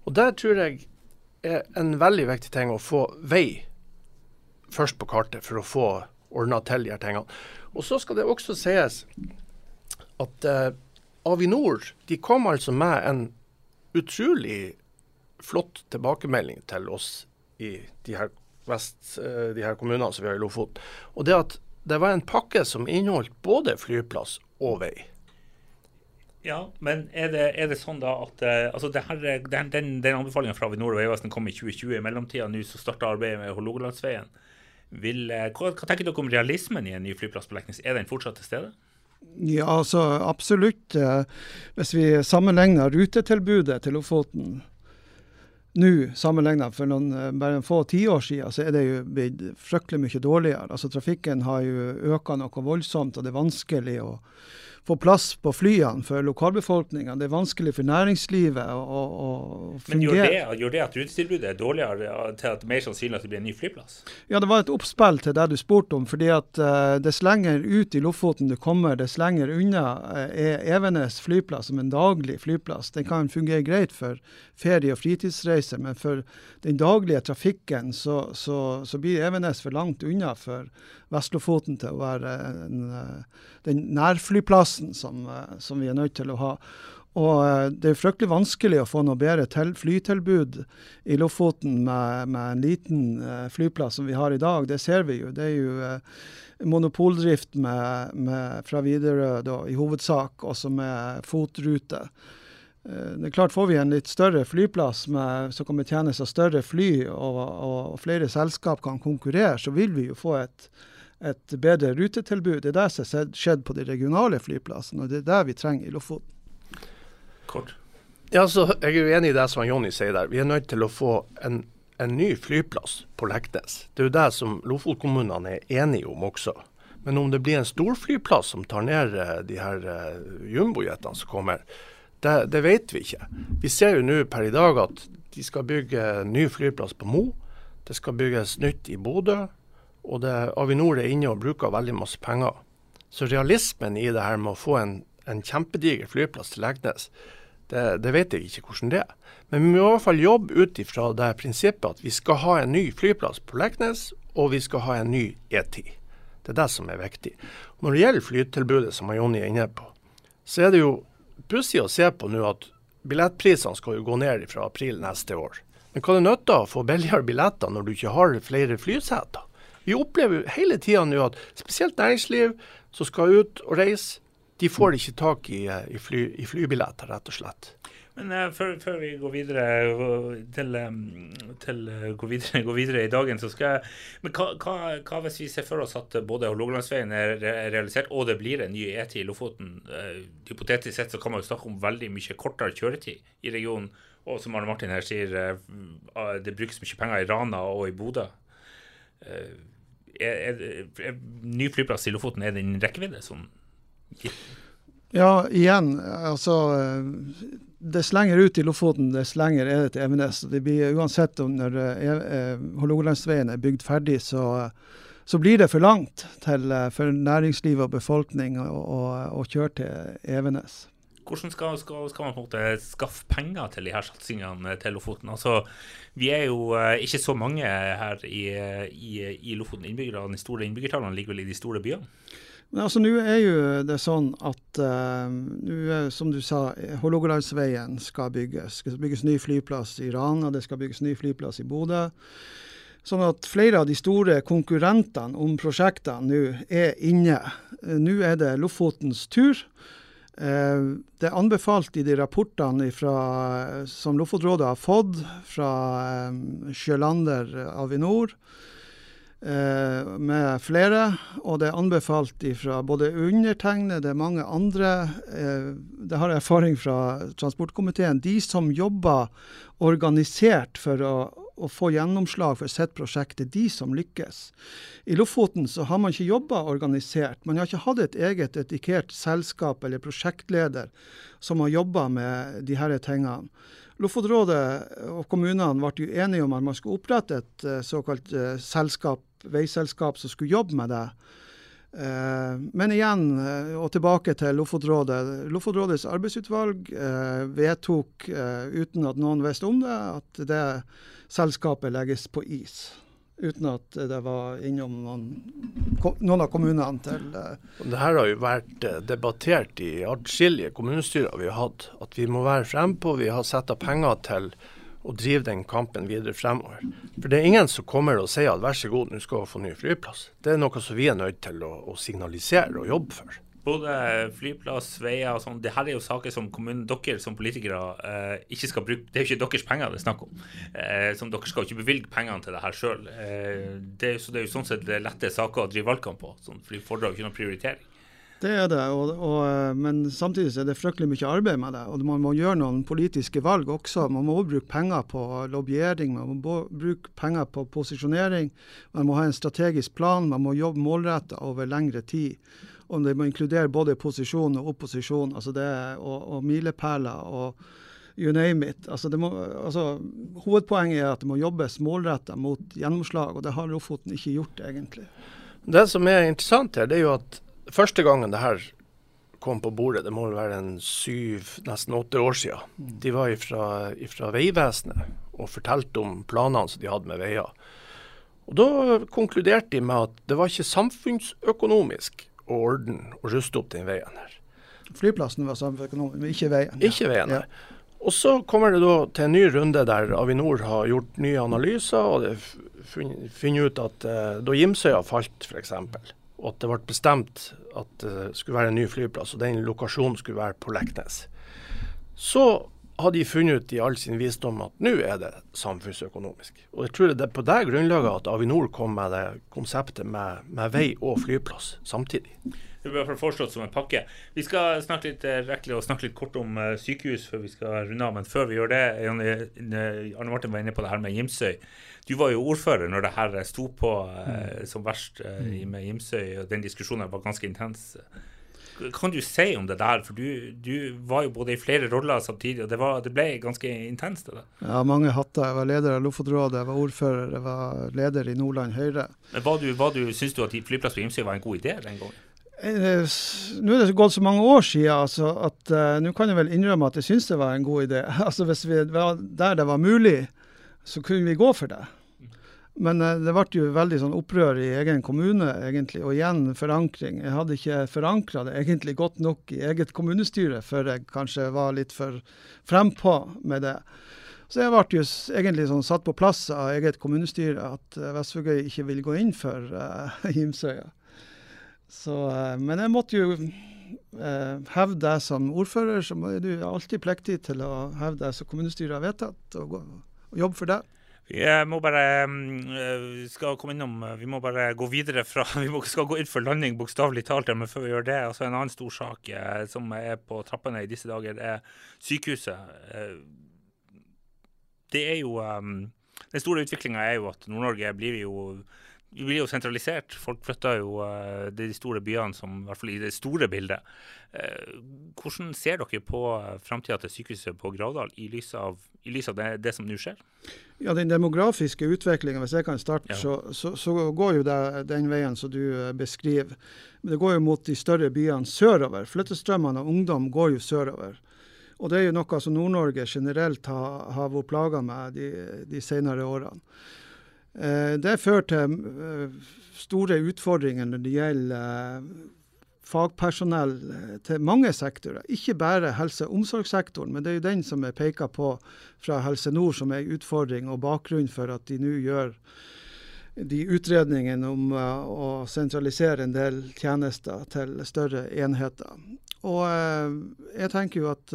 Og det tror jeg er en veldig viktig ting å få vei først på kartet for å få ordna til de her tingene. Og så skal det også sies at eh, Avinor de kom altså med en utrolig flott tilbakemelding til oss i de her, vest, eh, de her kommunene som vi har i Lofoten. Og det at det var en pakke som inneholdt både flyplass og vei. Ja, men er det, er det sånn da at uh, altså det her, den, den, den anbefalinga fra Avinor og Vegvesenet kom i 2020. I mellomtida nå så starta arbeidet med Hålogalandsveien. Uh, hva, hva, tenker dere om realismen i en ny flyplass på Leknes? Er den fortsatt til stede? Ja, altså absolutt. Hvis vi sammenligner rutetilbudet til Lofoten nå sammenlignet for noen, bare en få tiår siden, så er det jo blitt fryktelig mye dårligere. Altså Trafikken har jo økt noe voldsomt, og det er vanskelig å få plass på flyene for lokalbefolkninga. Det er vanskelig for næringslivet å, å, fungere. Men gjør det, gjør det at rutetilbudet er dårligere til at er mer sannsynlig at det blir en ny flyplass? Ja, det var et oppspill til det du spurte om. fordi at uh, dess lenger ut i Lofoten du kommer, dess lenger unna uh, er Evenes flyplass som en daglig flyplass. Den kan fungere greit for ferie- og fritidsreiser, men for den daglige trafikken så, så, så blir Evenes for langt unna for Vest-Lofoten til å være en, uh, den nærflyplassen som, eh, som, vi er nødt til å ha. Og eh, Det er fryktelig vanskelig å få noe bedre til, flytilbud i Lofoten med, med, en liten flyplass som vi har i dag. Det ser vi jo. Det er jo monopoldrift med, med, fra Widerøe i hovedsak, også med FOT-rute. Det er klart Får vi en litt større flyplass med, som kommer betjenes av større fly, og, og, flere selskap kan konkurrere, så vil vi jo få et et bedre rutetilbud. Det er det som har skjedd på de regionale flyplassene, og det er det vi trenger i Lofoten. Kort. Ja, så Jeg er uenig i det som Jonny sier der. Vi er nødt til å få en, en ny flyplass på Leknes. Det er jo det som Lofotkommunene er enige om også. Men om det blir en storflyplass som tar ned eh, de her uh, jumbojetene som kommer, det, det, vet vi ikke. Vi ser jo nå per i dag at de skal bygge ny flyplass på Mo. Det skal bygges nytt i Bodø. Og det, Avinor er inne og bruker veldig masse penger. Så realismen i det her med å få en, en kjempediger flyplass til Legnes, det, det, vet jeg ikke hvordan det er. Men vi må i hvert fall jobbe ut ifra det prinsippet at vi skal ha en ny flyplass på Leknes, og vi skal ha en ny E10. Det er det som er viktig. Når det gjelder flytilbudet, som Jonny er inne på, så er det jo pussig å se på nå at billettprisene skal jo gå ned fra april neste år. Men hva det nytter å få billigere billetter når du ikke har flere flyseter? Vi opplever jo hele tida nå at spesielt næringsliv som skal ut og reise, de får ikke tak i, eh, i, fly, i flybilletter, rett og slett. Men uh, før, før, vi går videre til, um, til uh, går, videre, går videre, i dagen, så skal jeg Men hva, hva, hva, hvis vi ser for oss at både Hålogalandsveien er realisert, og det blir en ny E10 i Lofoten? Uh, hypotetisk sett så kan man jo snakke om veldig mye kortere kjøretid i regionen. Og som Arne Martin her sier, det brukes mye penger i Rana og i Bodø. Uh, er, er, ny flyplass i Lofoten, er det en rekkevidde som Ja, igjen. Altså Dess lenger ut i Lofoten, dess lenger er det til Evenes. Det blir Uansett om når eh, Hålogalandsveien er bygd ferdig, så, så, blir det for langt til, eh, for næringsliv og befolkning å kjøre til Evenes. Hvordan skal, skal, skal, man på en måte skaffe penger til de her satsingene til Lofoten? Altså, vi er jo uh, ikke så mange her i, i, i Lofoten. Innbyggerne, De store innbyggertallene ligger vel i de store byene? Men altså, Nå er jo det sånn at uh, nu, som du sa, Hålogalandsveien skal bygges. Det skal bygges ny flyplass i Rana, det skal bygges ny flyplass i Bodø. Sånn at flere av de store konkurrentene om prosjektene nå er inne. Nå er det Lofotens tur. Eh, det er anbefalt i de rapportene fra, som Lofotrådet har fått fra eh, Sjølander Avinor eh, med flere, og det er anbefalt fra både undertegnede, mange andre. Det har jeg erfaring fra transportkomiteen. De som jobber organisert for å, å få gjennomslag for sitt prosjekt. Det er de som lykkes. I Lofoten så har man ikke jobba organisert. Man har ikke hatt et eget dedikert selskap eller prosjektleder som har jobba med de disse tingene. Lofotrådet og kommunene ble enige om at man skulle opprette et uh, såkalt uh, selskap, veiselskap som skulle jobbe med det. Uh, men igjen, og tilbake til Lofotrådet. Lofotrådets arbeidsutvalg vedtok, uten at noen visste om det, at det selskapet legges på is uten at det var innom noen, noen av kommunene til Det her har jo vært eh, debattert i atskillige kommunestyrer vi har hatt. At vi må være frempå. Vi har satt av penger til å drive den kampen videre fremover. For det er ingen som kommer og sier at vær så god, nå skal vi få ny flyplass. Det er noe som vi er nødt til å, å signalisere og jobbe for. Både flyplass, veier og sånn. Det her er jo saker som kommunen, dere som politikere eh, ikke skal bruke. Det er jo ikke deres penger det er snakk om. Eh, som Dere skal ikke bevilge pengene til det her sjøl. Eh, så det er jo sånn sett lette saker å drive valgkamp på. Sånn, for de fordrer jo ikke noen prioritering. Det er det, og, og, eh, men samtidig er det fryktelig mye arbeid med det. og Man må gjøre noen politiske valg også. Man må bruke penger på lobbyering, man må bruke penger på posisjonering. Man må ha en strategisk plan, man må jobbe målretta over lengre tid Og det må inkludere både posisjon og opposisjon, altså det, og, og milepæler og you name it. Altså må, altså, hovedpoenget er at det må jobbes målretta mot gjennomslag, og det har Lofoten ikke gjort, egentlig. Det som er interessant her, det er jo at første gangen det her kom på bordet, det må vel være en syv, nesten åtte år siden. Mm. De var fra Vegvesenet og fortalte om planene som de hadde med veier. Og Da konkluderte de med at det var ikke samfunnsøkonomisk å ordne og ruste opp den veien her. Flyplassen var samfunnsøkonomisk, men ikke veien. Ja. Ikke veien, ja. Og så kommer det da til en ny runde der Avinor har gjort nye analyser, og det finner ut at uh, da Gimsøya falt f.eks., og at det ble bestemt at det skulle være en ny flyplass, og den lokasjonen skulle være på Leknes, så har de funnet ut i all sin visdom at nå er det samfunnsøkonomisk. Og jeg tror det er på det grunnlaget at Avinor kom med det konseptet med, med vei og flyplass samtidig. Det blir i hvert fall foreslått som en pakke. Vi skal snakke litt eh, rekkelig og snakke litt kort om uh, sykehus før vi skal runde av. Men før vi gjør det, Arne Martin var inne på det her med Gimsøy. Du var jo ordfører når det her sto på uh, som verst uh, med Gimsøy, og den diskusjonen var ganske intens kan du si om det der? For du, du var jo både i flere roller samtidig, og det, var, det ble ganske intenst? det Ja, mange hatter. Jeg var leder av Lofotrådet, jeg var ordfører, jeg var leder i Nordland Høyre. Men var du, var du, Syns du at flyplass på Gimsøy var en god idé den gangen? Nå er det gått så mange år siden altså, at uh, nå kan jeg vel innrømme at jeg syns det var en god idé. altså Hvis vi var der det var mulig, så kunne vi gå for det. Men uh, det ble jo veldig sånn opprør i egen kommune, egentlig. Og igjen forankring. Jeg hadde ikke forankra det egentlig godt nok i eget kommunestyre før jeg kanskje var litt for frempå med det. Så jeg ble jo egentlig sånn satt på plass av eget kommunestyre at uh, Vestvågøy ikke vil gå inn for uh, Gimsøya. Så, uh, men jeg måtte jo uh, hevde deg som ordfører, så er du alltid pliktig til å hevde deg som kommunestyret har vedtatt, og, og jobbe for det. Vi må bare vi skal komme innom, vi må bare gå videre fra Vi skal gå inn for landing, bokstavelig talt. Men før vi gjør det, altså en annen stor sak eh, som er på trappene i disse dager, er sykehuset. Eh, det er jo Den store utviklinga er jo at Nord-Norge blir jo vi blir jo sentralisert. Folk flytter jo uh, de store byene, som, i hvert fall i det store bildet. Uh, hvordan ser dere på framtida til sykehuset på Gravdal i lys av, i lys av det, det, som nå skjer? Ja, Den demografiske utviklinga, hvis jeg kan starte, ja. så, så, så, går jo det den veien som du eh, beskriver. Men det går jo mot de større byene sørover. Flyttestrømmene av ungdom går jo sørover. Og det er jo noe som Nord-Norge generelt har, har vært plaga med de, de senere årene. Eh, det fører til eh, store utfordringer når det gjelder fagpersonell til mange sektorer. Ikke bare helse- og omsorgssektoren, men det er jo den som er peka på fra Helse Nord som er en utfordring og bakgrunn for at de nå gjør de utredningene om å sentralisere en del tjenester til større enheter. Og jeg tenker jo at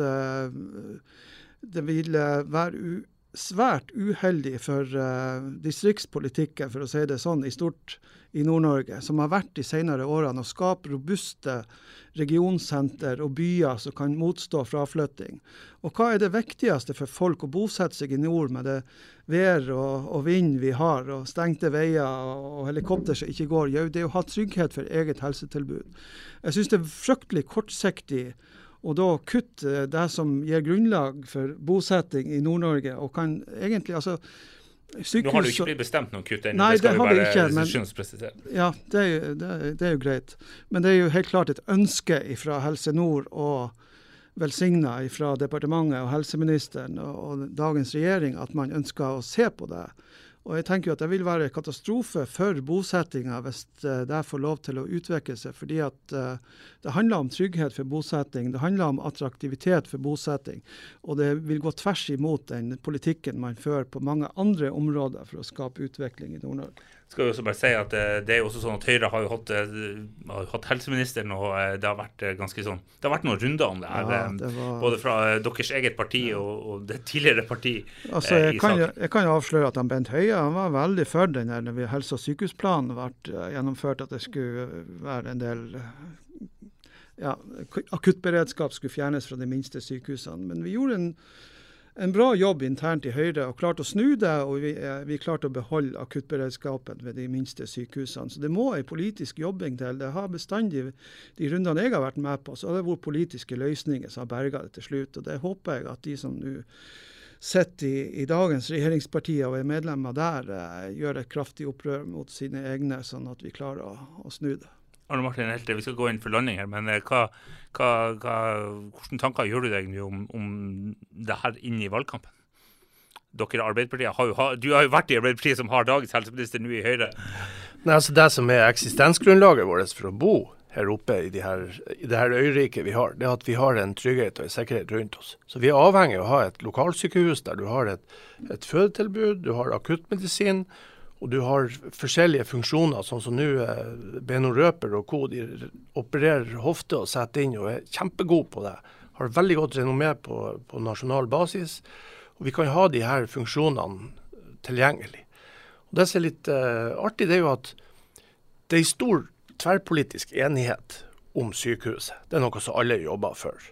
det vil være svært uheldig for uh, distriktspolitikken, for å si det sånn, i stort i Nord-Norge, som har vært de senere årene å skape robuste regionsenter og byer som kan motstå fraflytting. Og hva er det viktigste for folk å bosette seg i nord med det vær og, og vind vi har, og stengte veier og, helikopter som ikke går? Jo, det er å ha trygghet for eget helsetilbud. Jeg syns det er fryktelig kortsiktig og da kutte det som gir grunnlag for bosetting i Nord-Norge, og kan egentlig altså Sykehus, Nå har det jo ikke blitt bestemt noen kutt ennå, det skal det vi bare ikke, men, Ja, det er, jo, det, det er, jo greit. Men det er jo helt klart et ønske fra Helse Nord og velsigna fra departementet og helseministeren og, og dagens regjering at man ønsker å se på det. Og jeg tenker jo at Det vil være katastrofe for bosettinga hvis eh, det får lov til å utvikle seg. fordi at uh, Det handler om trygghet for bosetting, det handler om attraktivitet for bosetting. Og det vil gå tvers imot den politikken man fører på mange andre områder for å skape utvikling i Nord-Norge skal jo også bare si at eh, det er jo også sånn at Høyre har jo hatt, eh, har hatt helseministeren, og eh, det har vært ganske sånn Det har vært noen runder om det her, ja, det var... både fra deres eget parti og, og det tidligere parti. Altså, jeg, kan jo, jeg kan jo avsløre at han Bent Høie han var veldig for den der når helse- og sykehusplanen ble gjennomført, at det skulle være en del ja, akuttberedskap skulle fjernes fra de minste sykehusene. Men vi gjorde en en bra jobb internt i Høyre og klarte å snu det. Og vi, vi klarte å beholde akuttberedskapen ved de minste sykehusene. Så det må en politisk jobbing til. Det har bestandig, de rundene jeg har vært med på, så har det vært politiske løsninger som har berga det til slutt. Og det håper jeg at de som nå sitter i, i, dagens regjeringspartier og er medlemmer der, eh, gjør et kraftig opprør mot sine egne, sånn at vi klarer å, å snu det. Arne Martin Helte, vi skal gå inn for landing her, men eh, hva, hva, hva, hvilke tanker gjør du deg om, om det her inn i valgkampen? Dere Arbeiderpartiet har jo, Du har jo vært i Arbeiderpartiet, som har dagens helseminister nå i Høyre. Nei, altså Det som er eksistensgrunnlaget vårt for å bo her oppe i, de her, i det her øyriket vi har, det er at vi har en trygghet og en sikkerhet rundt oss. Så vi er avhengig av å ha et lokalsykehus der du har et, et fødetilbud, du har akuttmedisin og du har forskjellige funksjoner, sånn som nå eh, Beno Røper og co. De opererer hofte og setter inn og er kjempegode på det. Har veldig godt renommé på, på, nasjonal basis. Og vi kan ha de her funksjonene tilgjengelig. Og Det som er litt uh, artig, det er jo at det er stor tverrpolitisk enighet om sykehuset. Det er noe som alle jobber for.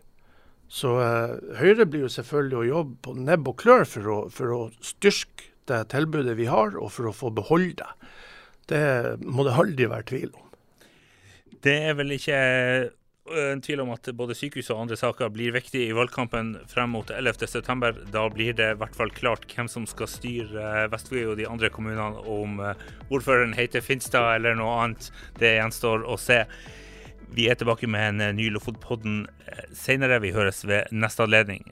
Så uh, Høyre blir jo selvfølgelig å jobbe på nebb og klør for å, for å styrke det tilbudet vi har, og for å få beholde det. Det må det aldri være tvil om. Det er vel ikke en tvil om at både sykehus og andre saker blir viktige i valgkampen frem mot 11.9. Da blir det i hvert fall klart hvem som skal styre Vestvåg og de andre kommunene. Om ordføreren heter Finstad eller noe annet, det gjenstår å se. Vi er tilbake med en ny Lofotpodden senere. Vi høres ved neste anledning.